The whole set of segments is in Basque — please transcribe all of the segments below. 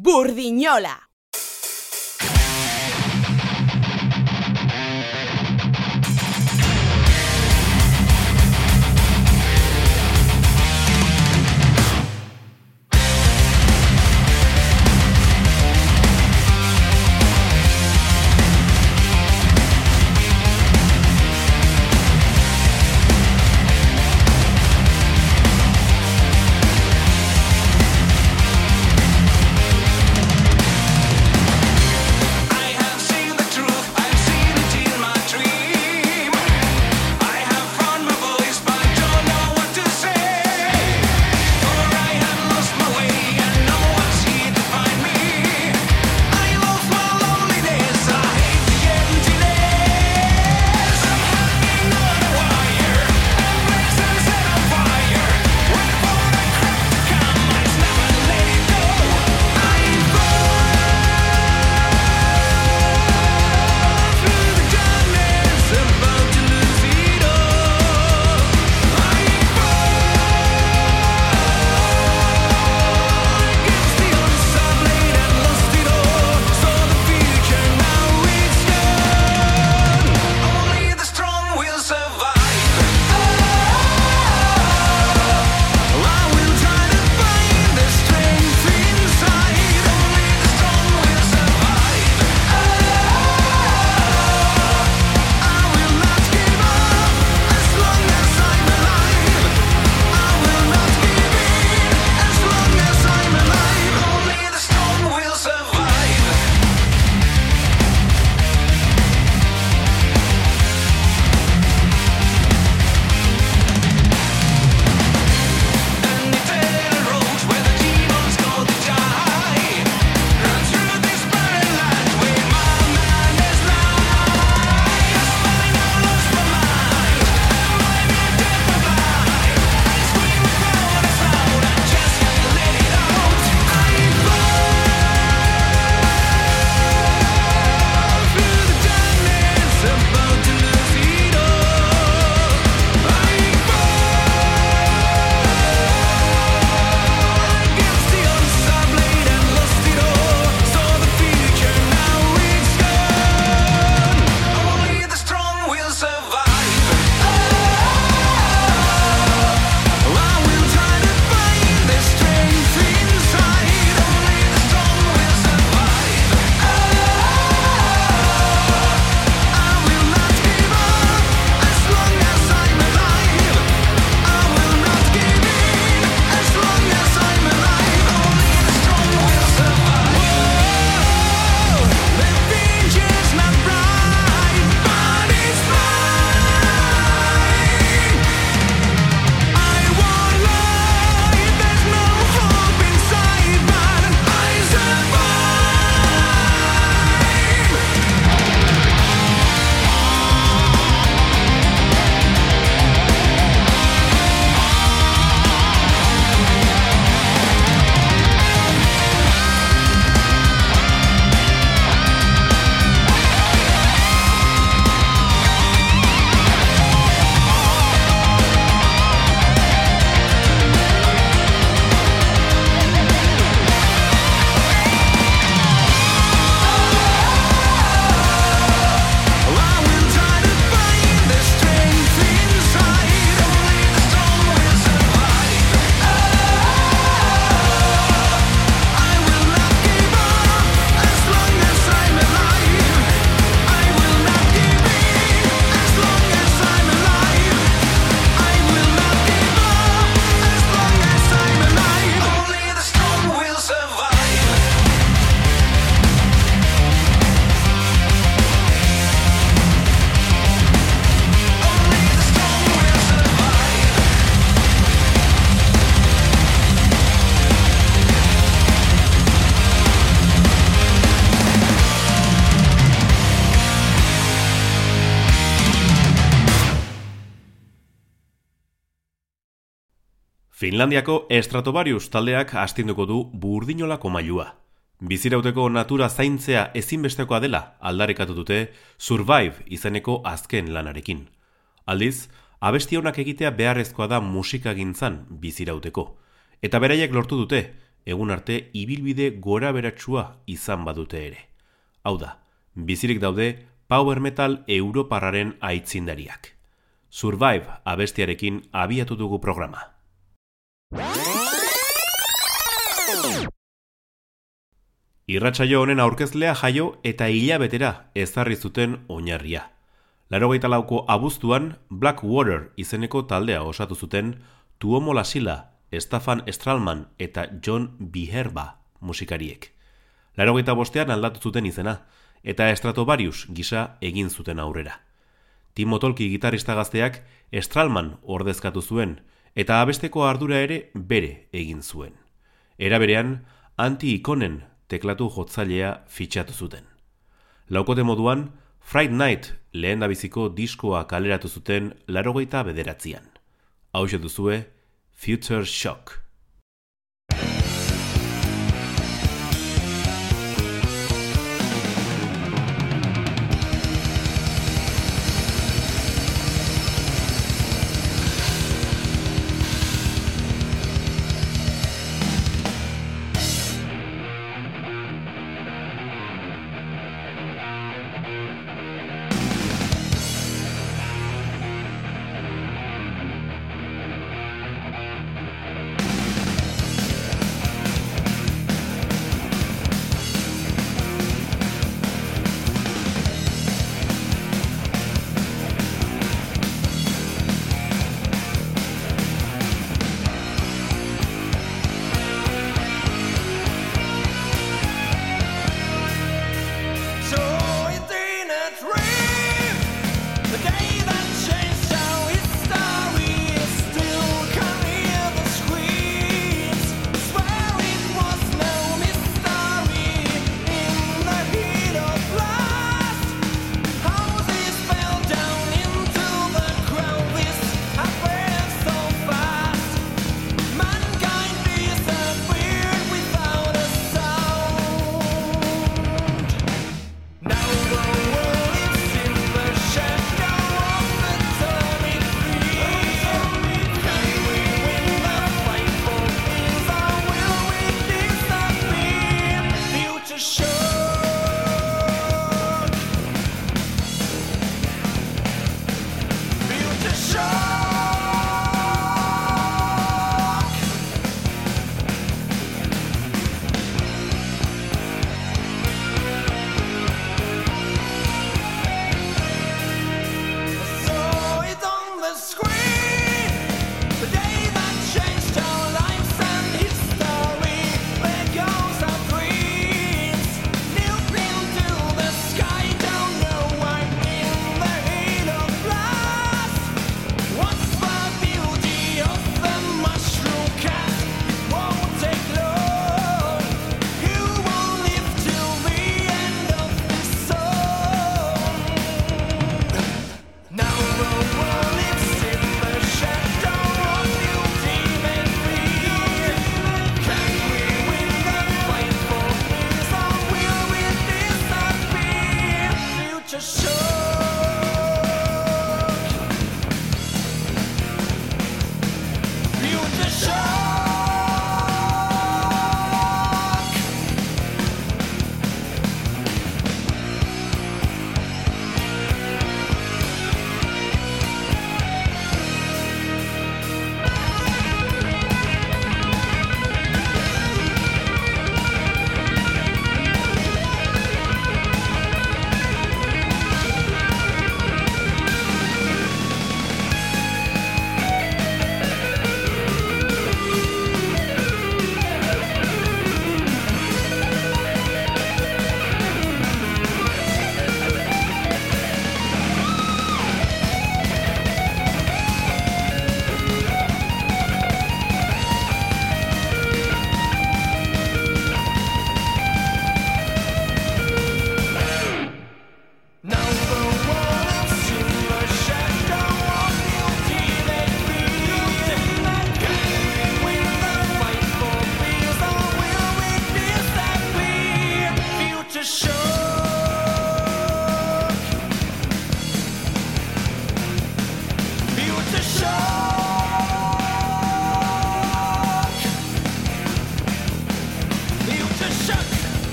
Burdiñola. Finlandiako Estratovarius taldeak astinduko du burdinolako mailua. Bizirauteko natura zaintzea ezinbestekoa dela aldarikatu dute Survive izeneko azken lanarekin. Aldiz, abesti honak egitea beharrezkoa da musikagintzan bizirauteko. Eta beraiek lortu dute, egun arte ibilbide gora beratsua izan badute ere. Hau da, bizirik daude power metal europarraren aitzindariak. Survive abestiarekin abiatu dugu programa. Irratsaio honen aurkezlea jaio eta hilabetera ezarri zuten oinarria. Larogeita lauko abuztuan Blackwater izeneko taldea osatu zuten Tuomo Lasila, Stefan Stralman eta John Biherba musikariek. Larogeita bostean aldatu zuten izena eta Stratovarius gisa egin zuten aurrera. Timo Tolki gitarista gazteak Stralman ordezkatu zuen eta abesteko ardura ere bere egin zuen. Era berean, anti-ikonen teklatu jotzailea fitxatu zuten. Laukote moduan, Fright Night lehen dabiziko diskoa kaleratu zuten larogeita bederatzean. Hau duzue, Future Shock.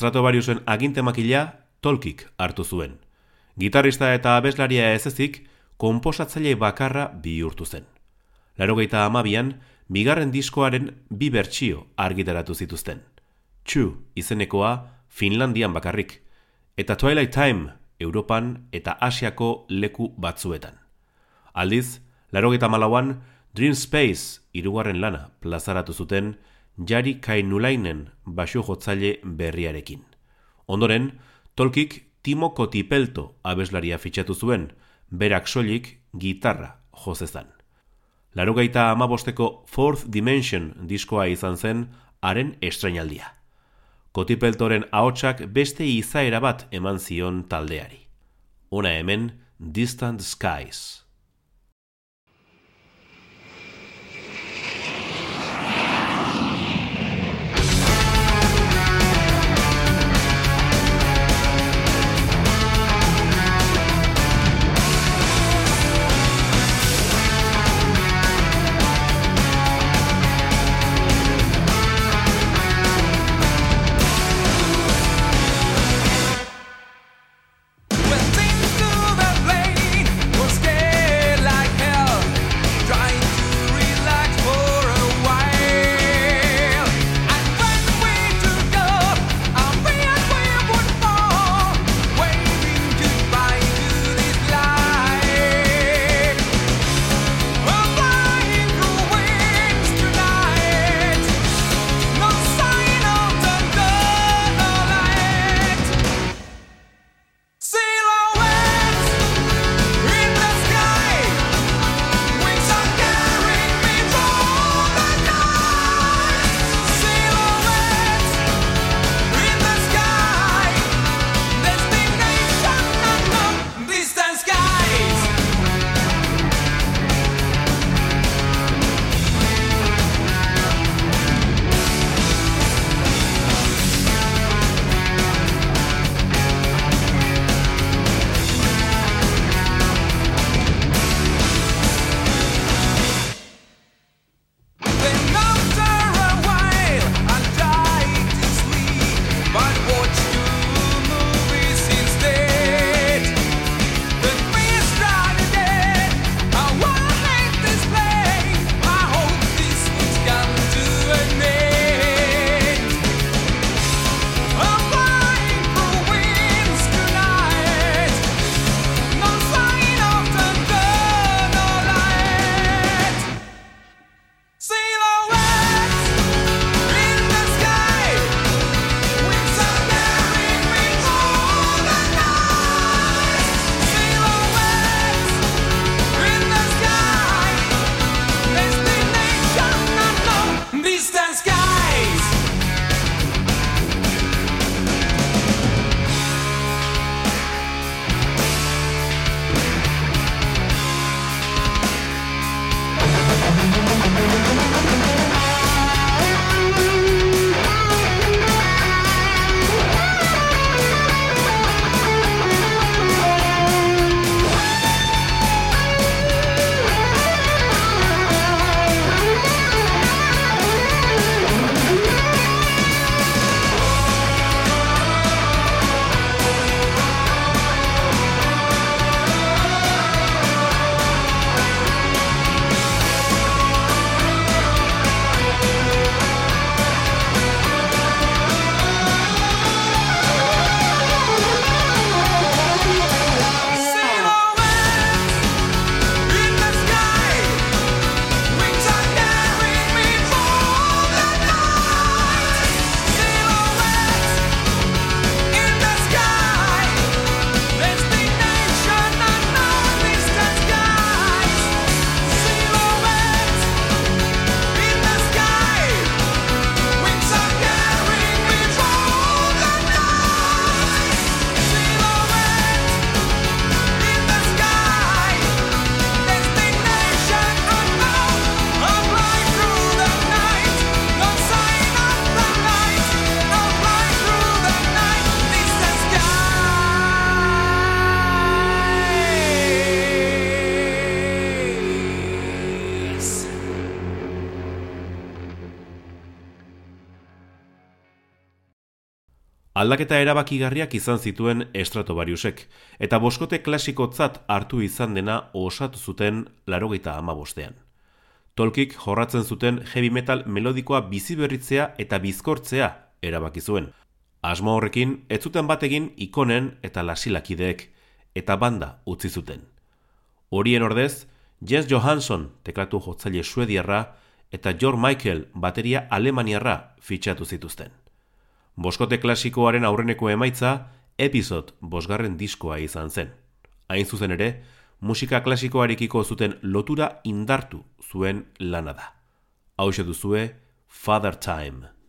Estratovariusen agintemakila Tolkik hartu zuen. Gitarrista eta abeslaria ez ezik, komposatzaile bakarra bihurtu zen. Larogeita amabian, bigarren diskoaren bi bertsio argitaratu zituzten. Txu izenekoa Finlandian bakarrik, eta Twilight Time Europan eta Asiako leku batzuetan. Aldiz, larogeita malauan, Dream Space irugarren lana plazaratu zuten jari kainulainen basu jotzaile berriarekin. Ondoren, Tolkik Timo Kotipelto abeslaria fitxatu zuen, berak soilik gitarra jozezan. Larogeita amabosteko Fourth Dimension diskoa izan zen haren estrenaldia. Kotipeltoren ahotsak beste izaera bat eman zion taldeari. Una hemen, Distant Skies. Aldaketa erabakigarriak izan zituen Estratovariusek, eta boskote klasikotzat hartu izan dena osatu zuten larogeita ama. Tolkik jorratzen zuten heavy metal melodikoa bizi berritzea eta bizkortzea erabaki zuen. Asmo horrekin, ez zuten bategin ikonen eta lasilakideek, eta banda utzi zuten. Horien ordez, Jens Johansson teklatu jotzaile suediarra eta George Michael bateria alemaniarra fitxatu zituzten. Boskote klasikoaren aurreneko emaitza, epizod bosgarren diskoa izan zen. Hain zuzen ere, musika klasikoarekiko zuten lotura indartu zuen lana da. Hau duzue, Father Time.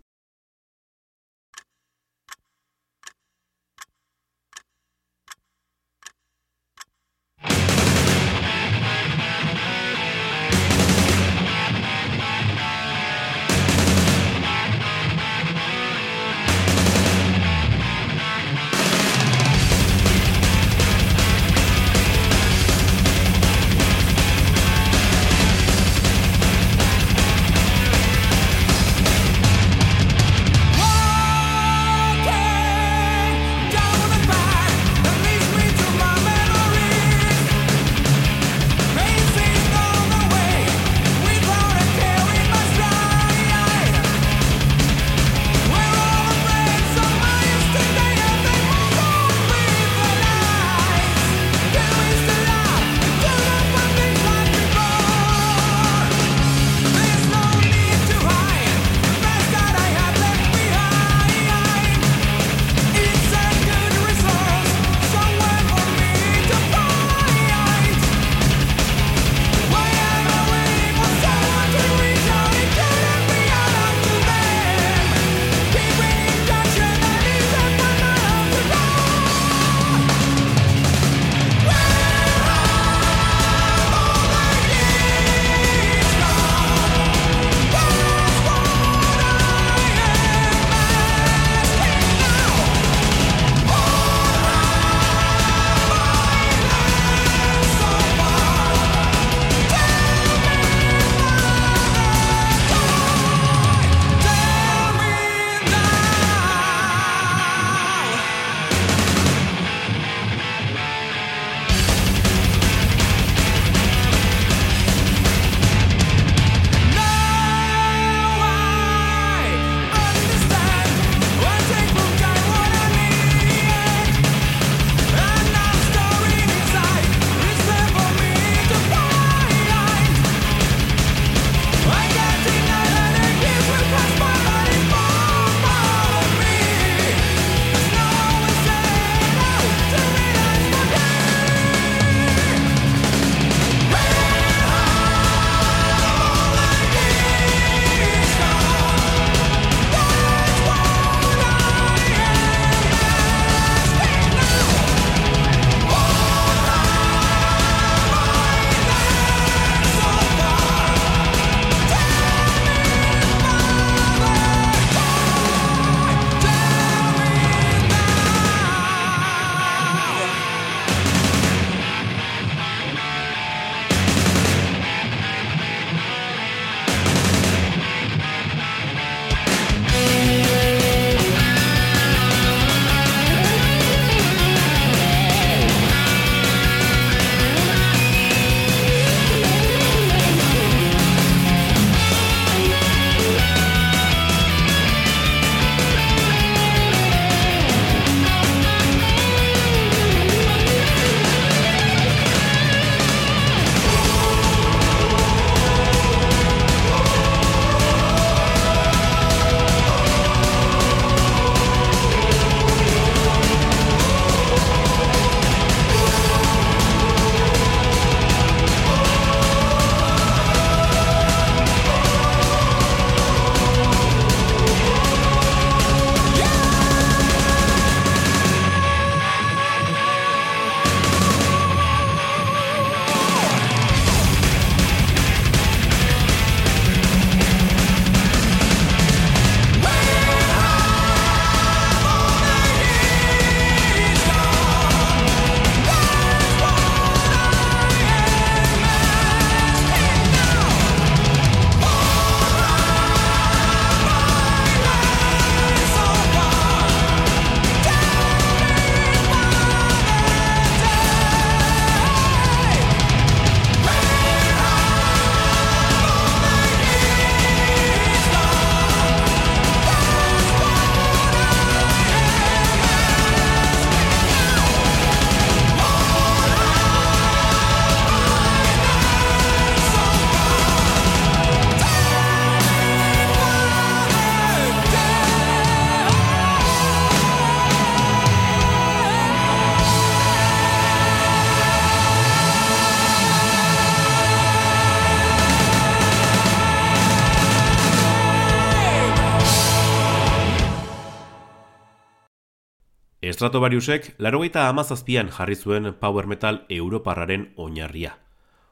Estratovariusek larogeita amazazpian jarri zuen power metal europarraren oinarria.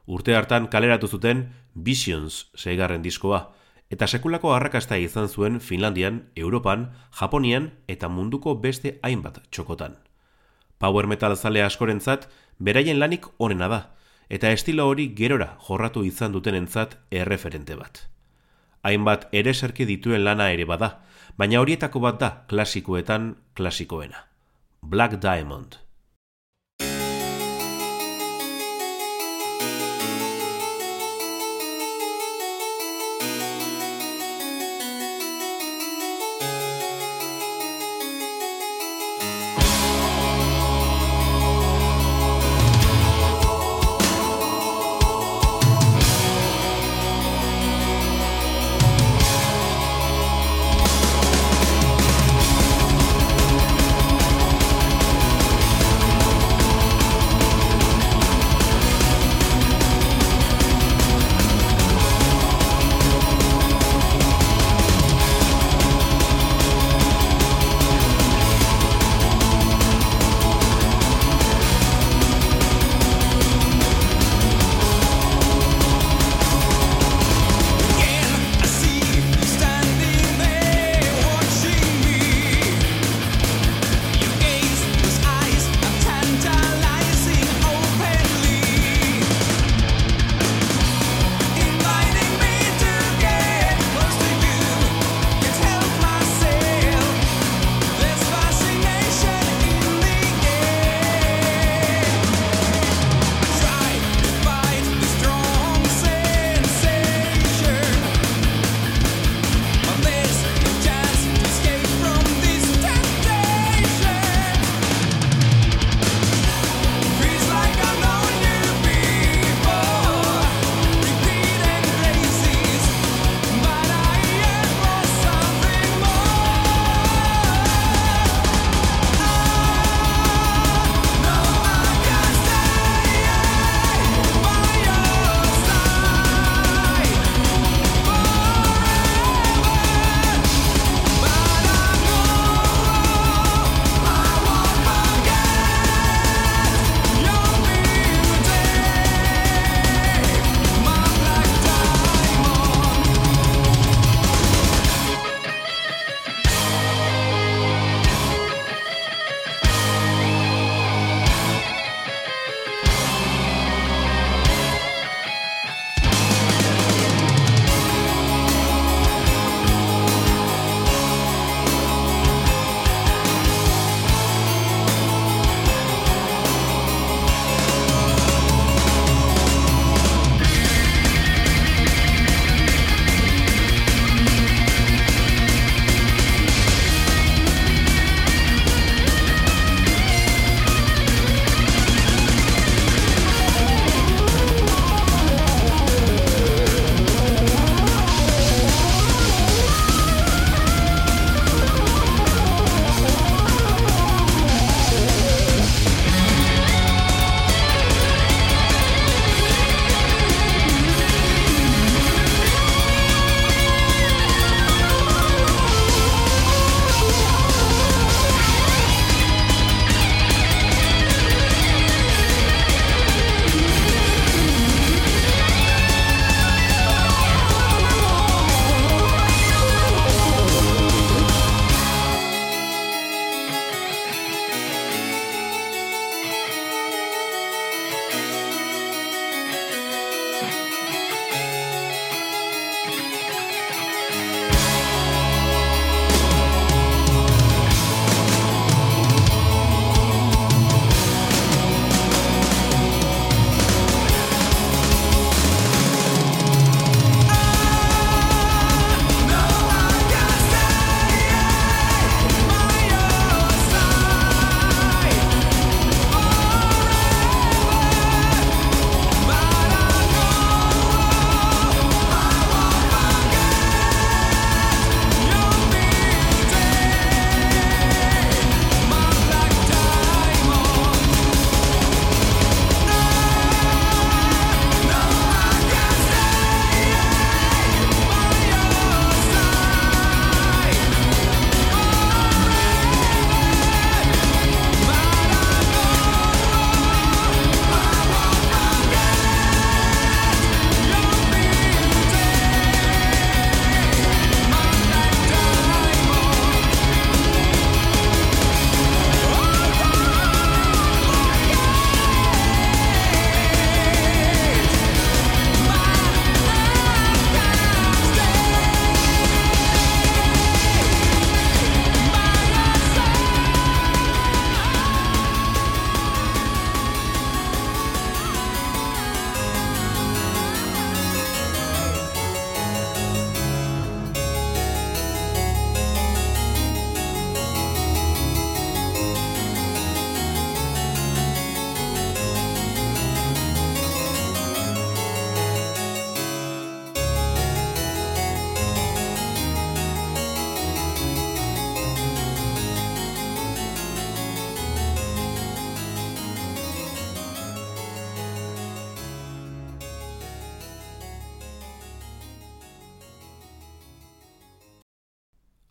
Urte hartan kaleratu zuten Visions seigarren diskoa, eta sekulako arrakasta izan zuen Finlandian, Europan, Japonian eta munduko beste hainbat txokotan. Power metal zale askorentzat, beraien lanik onena da, eta estilo hori gerora jorratu izan dutenentzat erreferente bat. Hainbat ere serki dituen lana ere bada, baina horietako bat da klasikoetan klasikoena. Black Diamond.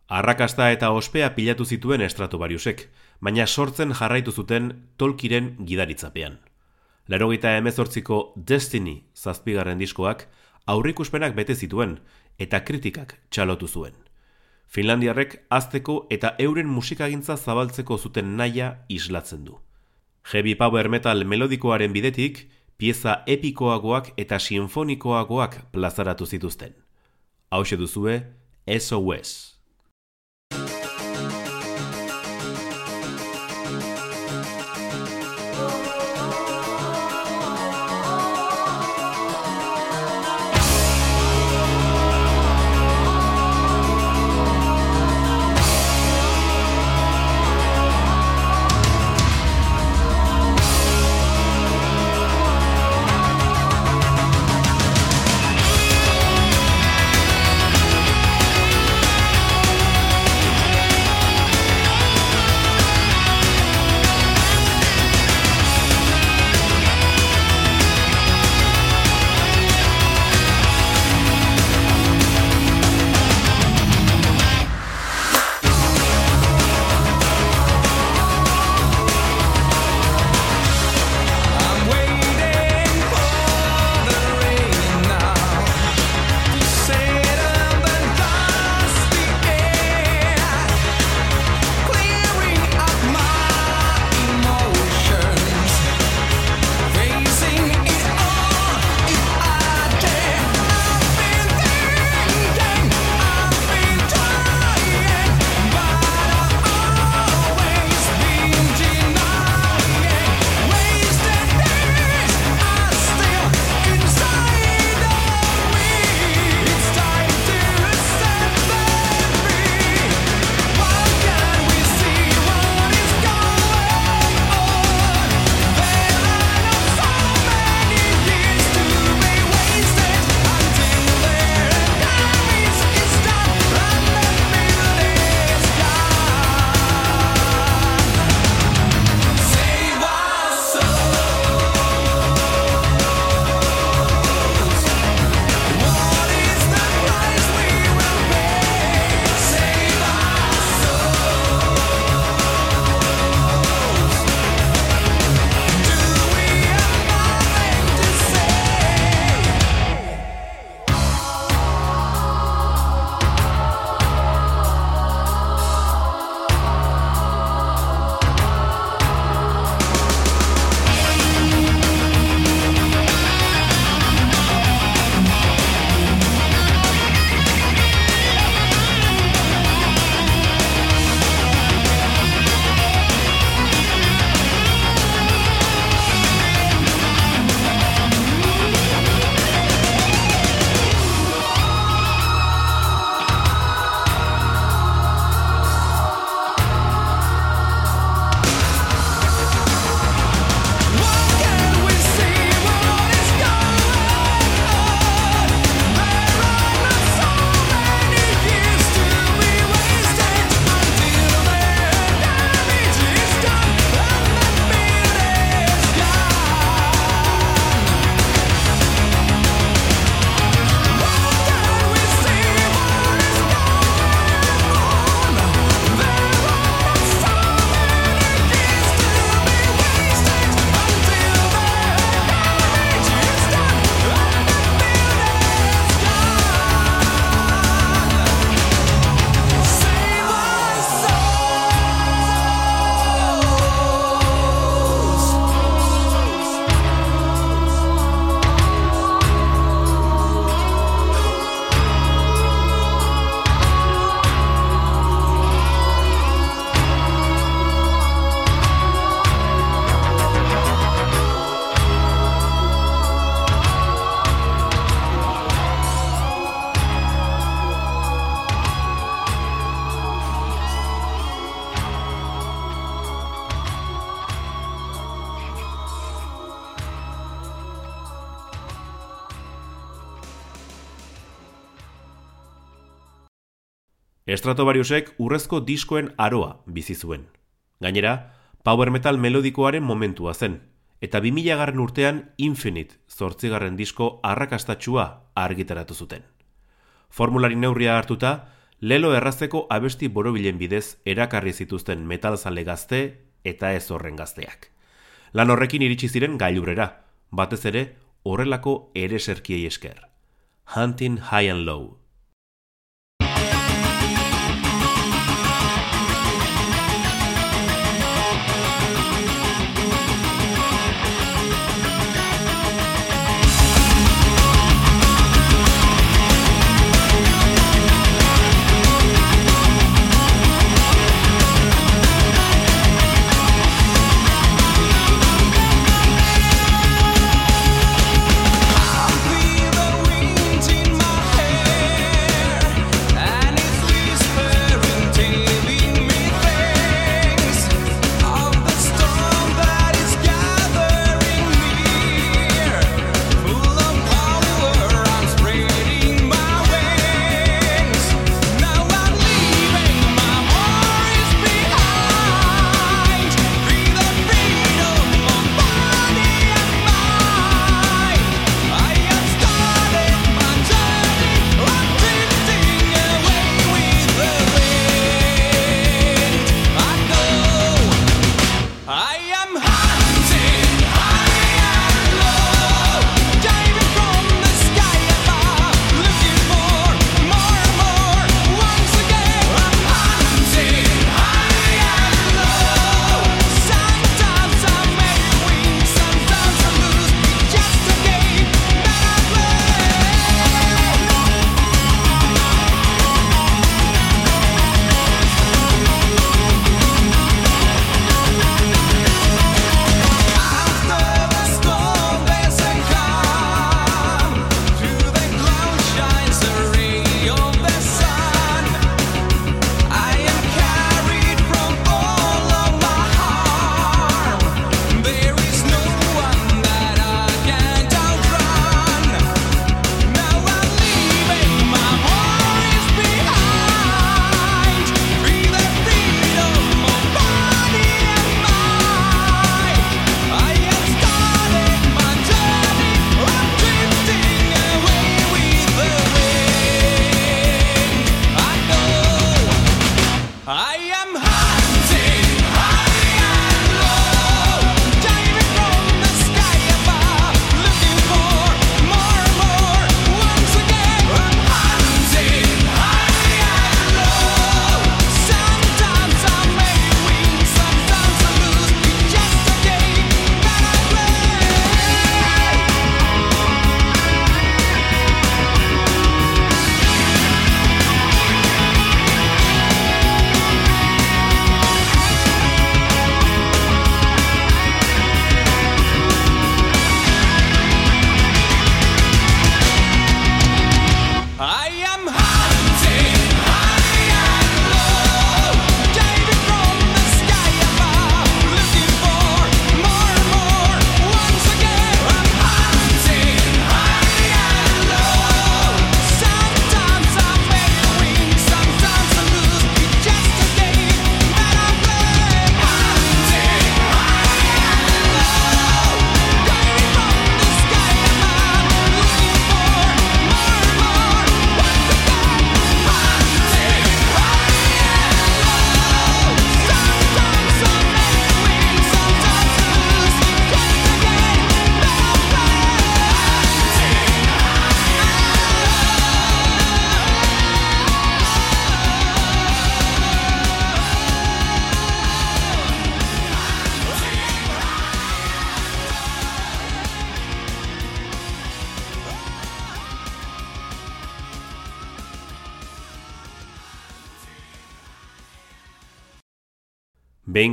Arrakasta eta ospea pilatu zituen Stratovariusek, baina sortzen jarraitu zuten Tolkiren gidaritzapean. Larogeita emezortziko Destiny zazpigarren diskoak aurrikuspenak bete zituen eta kritikak txalotu zuen. Finlandiarrek azteko eta euren musikagintza zabaltzeko zuten naia islatzen du. Heavy power metal melodikoaren bidetik, pieza epikoagoak eta sinfonikoagoak plazaratu zituzten. Hau duzue, SOS. Stratovariusek urrezko diskoen aroa bizi zuen. Gainera, power metal melodikoaren momentua zen, eta 2000 garren urtean Infinite zortzigarren disko arrakastatxua argitaratu zuten. Formulari neurria hartuta, lelo errazeko abesti borobilen bidez erakarri zituzten metalzale gazte eta ez horren gazteak. Lan horrekin iritsi ziren gailurrera, batez ere horrelako ere serkiei esker. Hunting High and Low.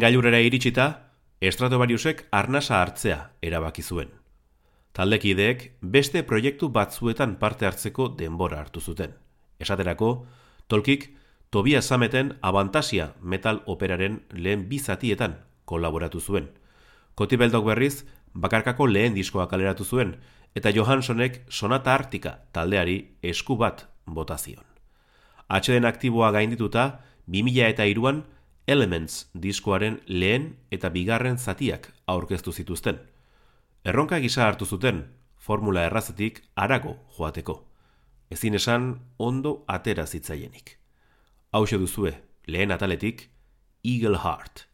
Gailurera iritsita, Estratobariusek arnasa hartzea erabaki zuen. Taldekideek beste proiektu batzuetan parte hartzeko denbora hartu zuten. Esaterako, Tolkik Tobia Sameten abantasia metal operaren lehen bizatietan kolaboratu zuen. Kotibeldok berriz, bakarkako lehen diskoa kaleratu zuen, eta Johanssonek sonata artika taldeari esku bat botazion. Atxeden aktiboa gaindituta, 2000 eta iruan, Elements diskoaren lehen eta bigarren zatiak aurkeztu zituzten. Erronka gisa hartu zuten, formula errazetik arago joateko. Ezin esan ondo atera zitzaienik. Hau duzue, lehen ataletik, Eagle Heart.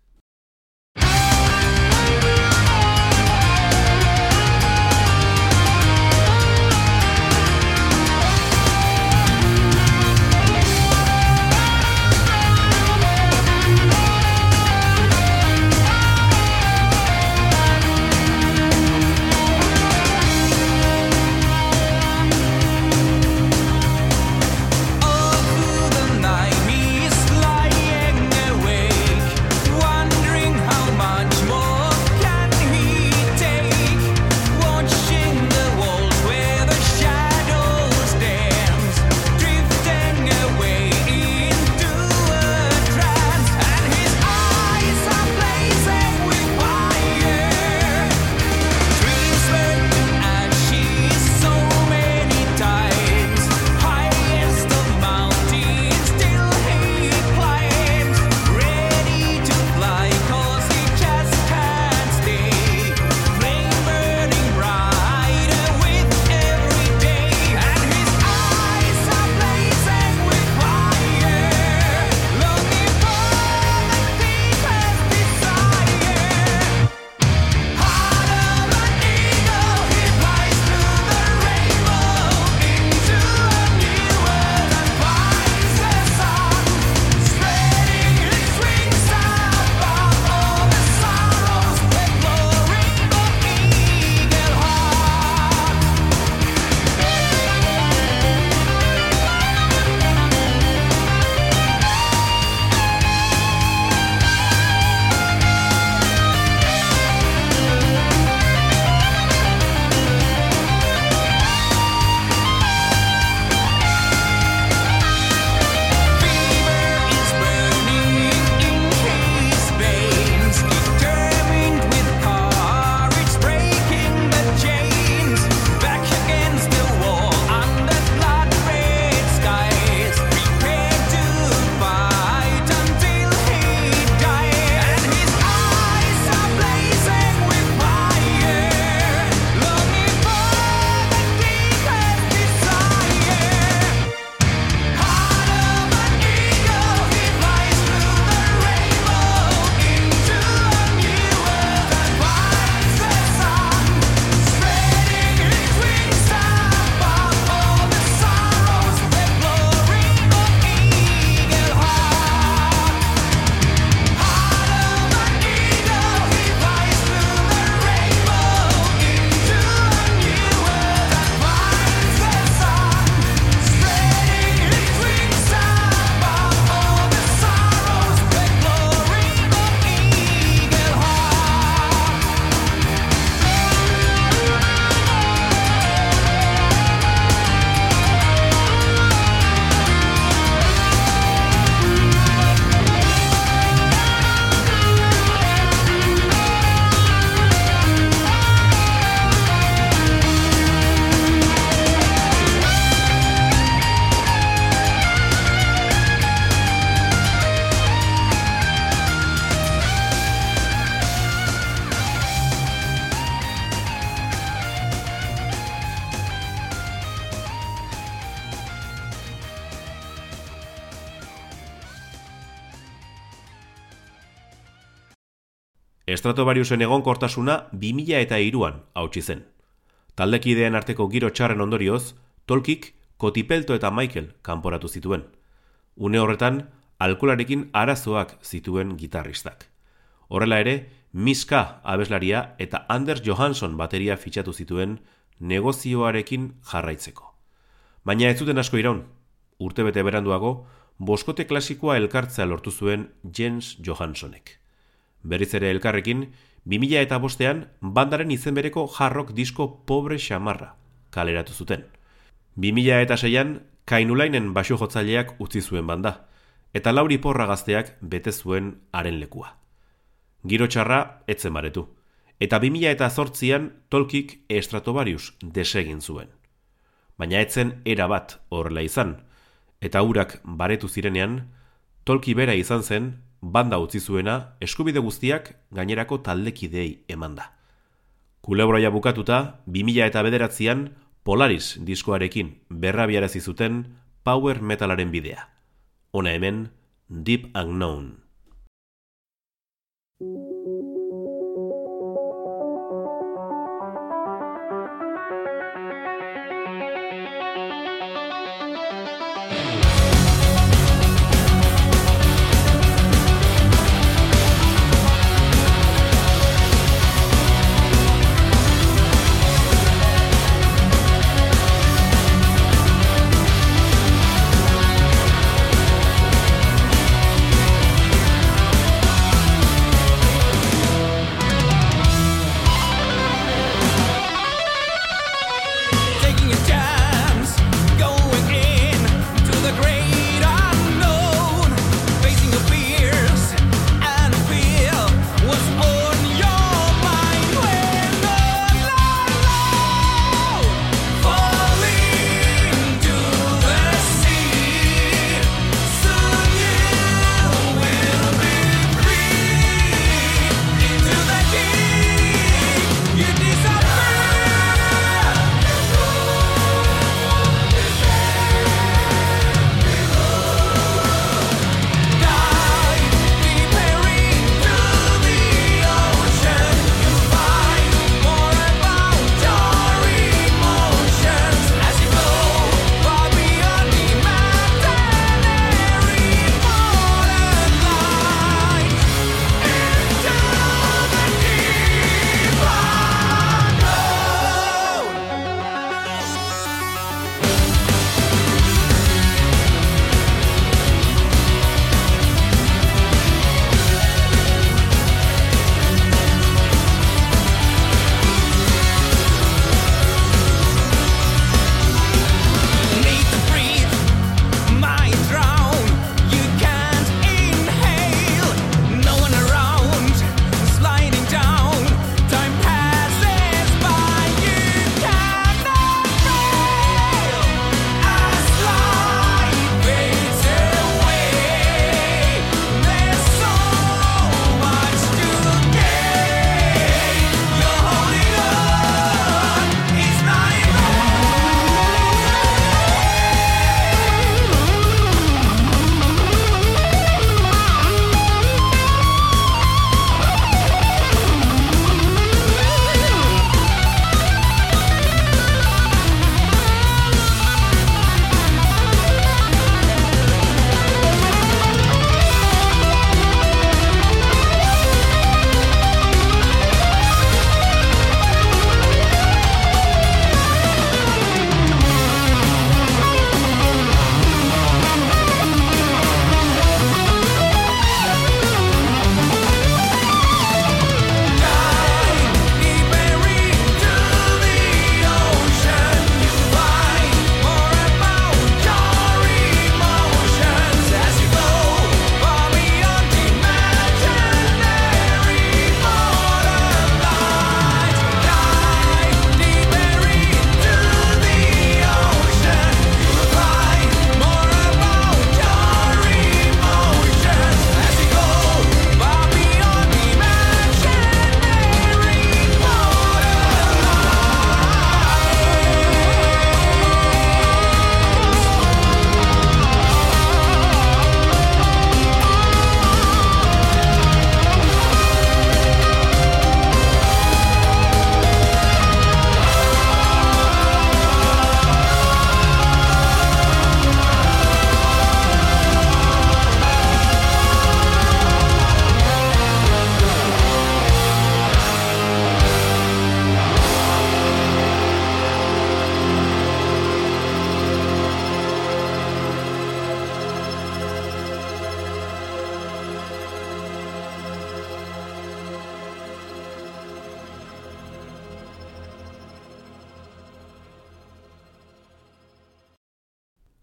Estratovariusen egonkortasuna 2000 eta iruan hautsi zen. Taldekideen arteko giro txarren ondorioz, Tolkik, Kotipelto eta Michael kanporatu zituen. Une horretan, alkolarekin arazoak zituen gitarristak. Horrela ere, Miska abeslaria eta Anders Johansson bateria fitxatu zituen negozioarekin jarraitzeko. Baina ez zuten asko iraun, urtebete beranduago, boskote klasikoa elkartzea lortu zuen Jens Johanssonek. Berriz ere elkarrekin, 2000 eta bostean, bandaren izen bereko jarrok disko pobre xamarra kaleratu zuten. 2000 eta seian, kainulainen basu jotzaileak utzi zuen banda, eta lauri porra gazteak bete zuen haren lekua. Giro txarra, etzen baretu, eta 2000 eta zortzian, tolkik estratobarius desegin zuen. Baina etzen era bat horrela izan, eta urak baretu zirenean, tolki bera izan zen banda utzi zuena eskubide guztiak gainerako taldekidei eman da. Kulebroia bukatuta, 2000 eta bederatzean Polaris diskoarekin berrabiarazi zuten Power Metalaren bidea. Hona hemen, Deep Unknown.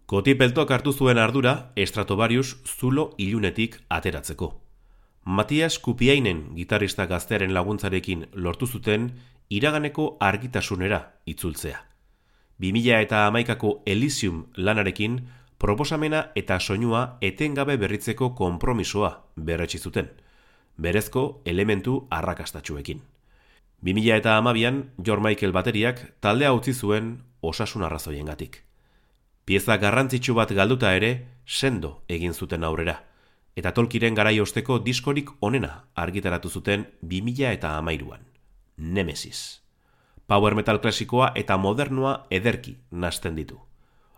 Kotipeltoak hartu zuen ardura Estratovarius zulo ilunetik ateratzeko. Matias Kupiainen gitarista gaztearen laguntzarekin lortu zuten iraganeko argitasunera itzultzea. 2000 eta amaikako Elysium lanarekin proposamena eta soinua etengabe berritzeko konpromisoa berretsi zuten. Berezko elementu arrakastatxuekin. 2000 eta amabian, George Michael bateriak taldea utzi zuen osasun arrazoien gatik. Pieza garrantzitsu bat galduta ere, sendo egin zuten aurrera, eta tolkiren garai osteko diskorik onena argitaratu zuten 2000 eta amairuan, Nemesis. Power metal klasikoa eta modernoa ederki nasten ditu.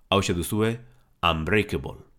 Hau duzue, Unbreakable.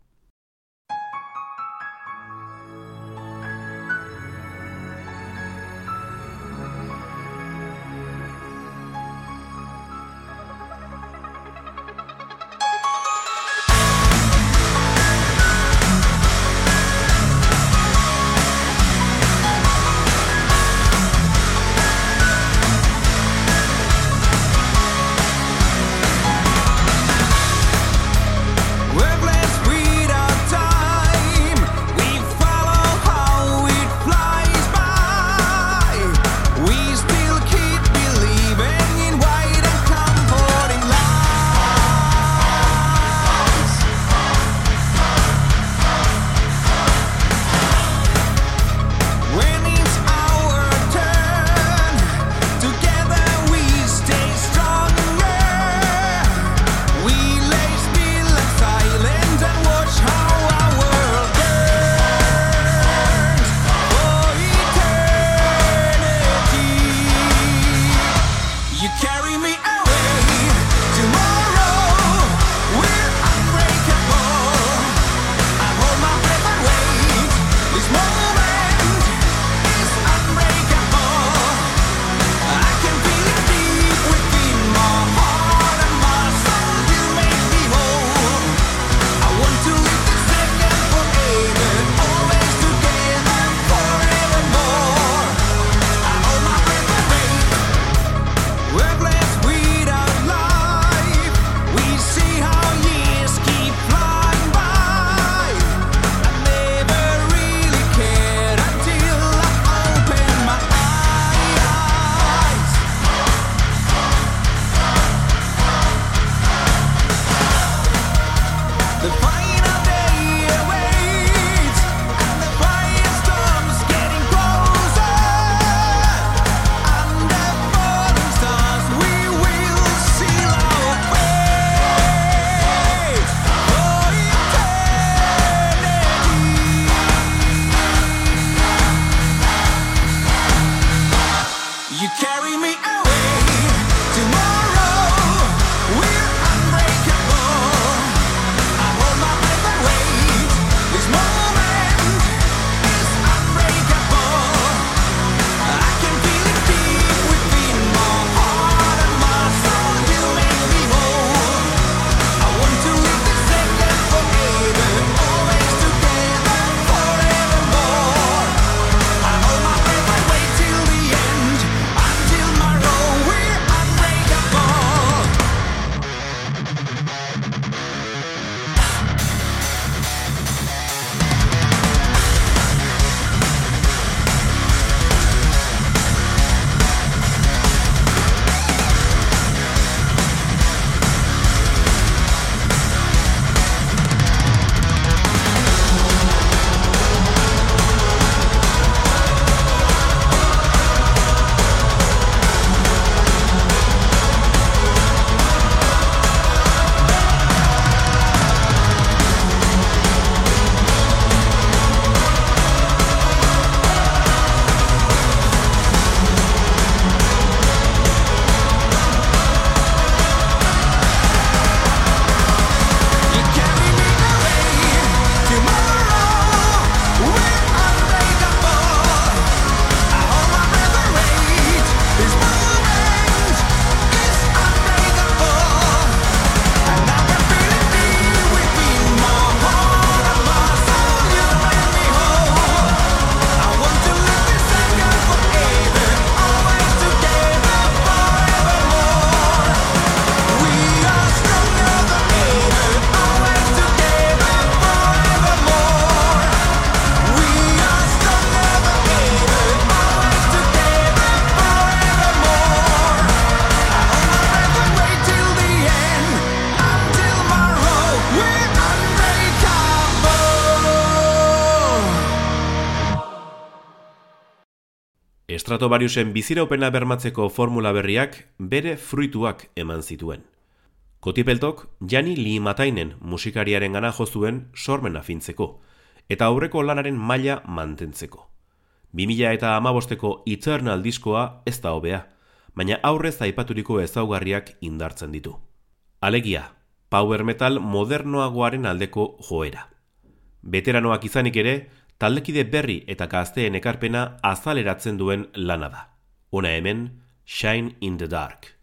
Stratovariusen biziraupena bermatzeko formula berriak bere fruituak eman zituen. Kotipeltok Jani Lee Matainen musikariaren gana jozuen sormen afintzeko, eta aurreko lanaren maila mantentzeko. 2000 eta amabosteko Eternal diskoa ez da hobea, baina aurrez aipaturiko ezaugarriak indartzen ditu. Alegia, power metal modernoagoaren aldeko joera. Veteranoak izanik ere, taldekide berri eta gazteen ekarpena azaleratzen duen lana da. Ona hemen, Shine in the Dark.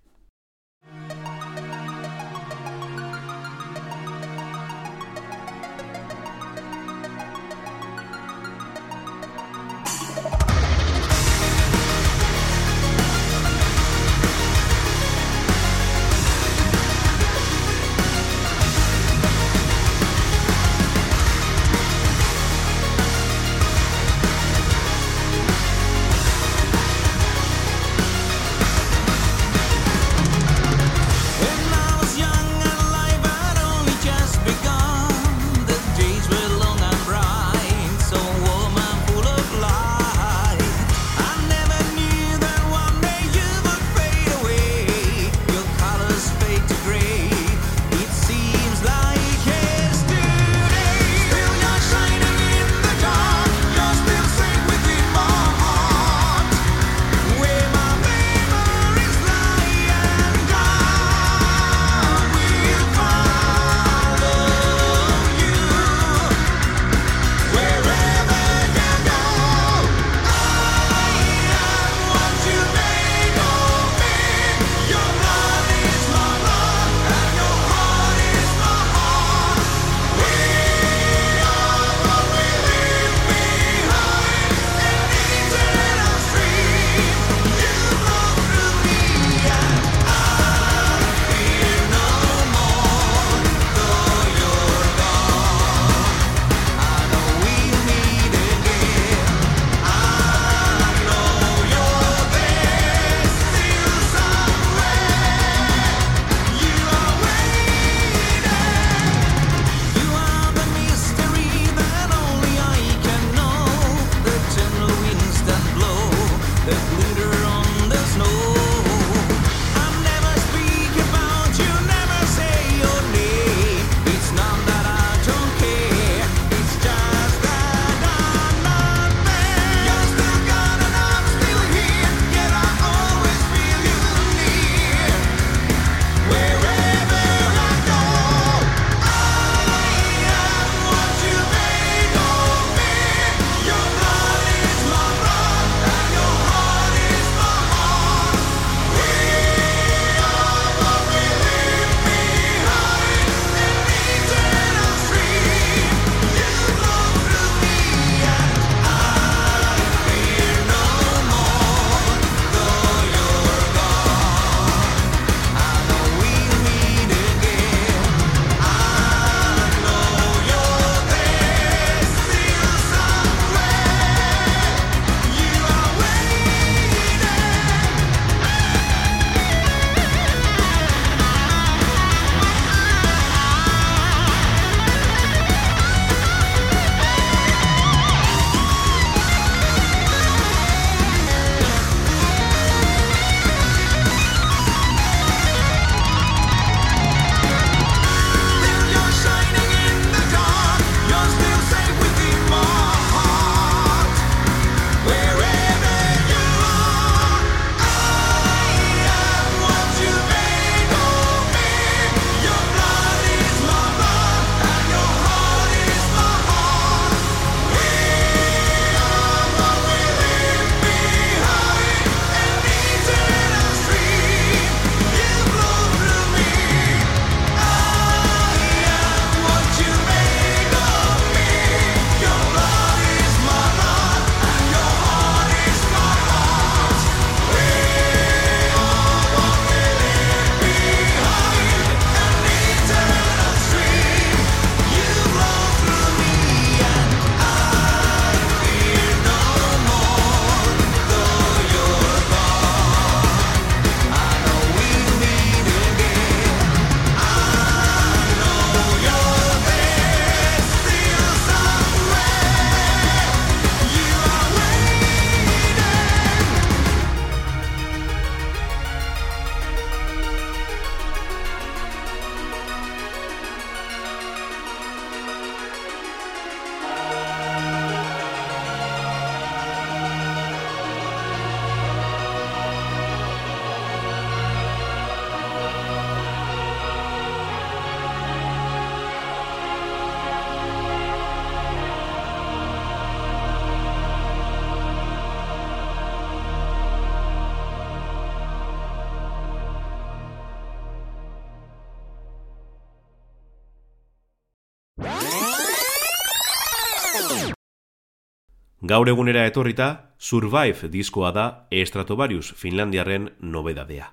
Gaur egunera etorrita, Survive diskoa da Estratovarius Finlandiarren nobedadea.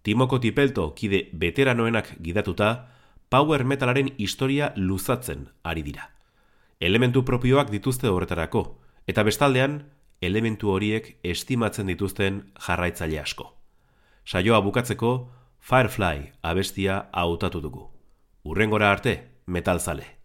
Timoko Tipelto kide veteranoenak gidatuta, power metalaren historia luzatzen ari dira. Elementu propioak dituzte horretarako, eta bestaldean, elementu horiek estimatzen dituzten jarraitzaile asko. Saioa bukatzeko, Firefly abestia hautatu dugu. Urrengora arte, metalzale.